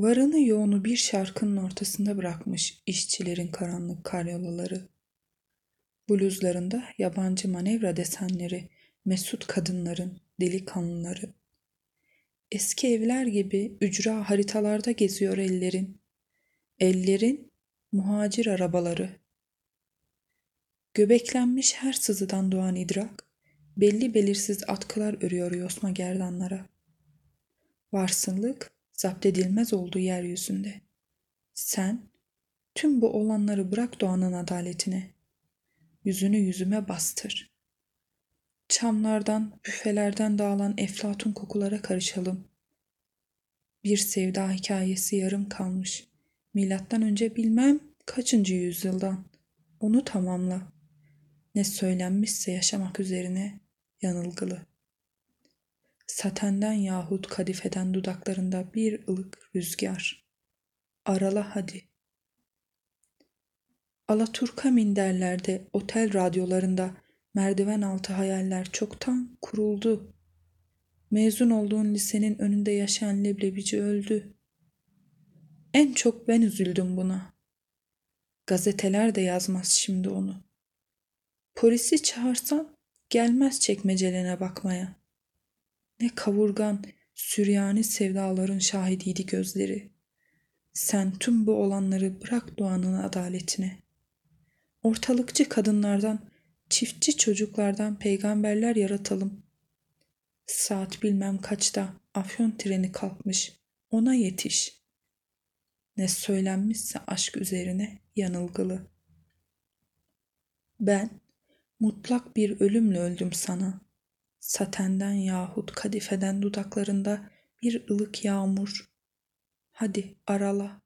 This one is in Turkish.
Varını yoğunu bir şarkının ortasında bırakmış işçilerin karanlık karyolaları. Bluzlarında yabancı manevra desenleri, mesut kadınların, delikanlıların. Eski evler gibi ücra haritalarda geziyor ellerin. Ellerin muhacir arabaları. Göbeklenmiş her sızıdan doğan idrak, belli belirsiz atkılar örüyor yosma gerdanlara. Varsınlık zapt edilmez oldu yeryüzünde. Sen tüm bu olanları bırak doğanın adaletine. Yüzünü yüzüme bastır. Çamlardan, büfelerden dağılan eflatun kokulara karışalım. Bir sevda hikayesi yarım kalmış. Milattan önce bilmem kaçıncı yüzyıldan. Onu tamamla. Ne söylenmişse yaşamak üzerine yanılgılı. Satenden yahut kadifeden dudaklarında bir ılık rüzgar. Arala hadi. Alaturka minderlerde, otel radyolarında merdiven altı hayaller çoktan kuruldu. Mezun olduğun lisenin önünde yaşayan leblebici öldü. En çok ben üzüldüm buna. Gazeteler de yazmaz şimdi onu. Polisi çağırsan gelmez çekmecelerine bakmaya. Ne kavurgan, süryani sevdaların şahidiydi gözleri. Sen tüm bu olanları bırak doğanın adaletine. Ortalıkçı kadınlardan, çiftçi çocuklardan peygamberler yaratalım. Saat bilmem kaçta afyon treni kalkmış, ona yetiş. Ne söylenmişse aşk üzerine yanılgılı. Ben mutlak bir ölümle öldüm sana.'' Satenden yahut kadifeden dudaklarında bir ılık yağmur. Hadi arala.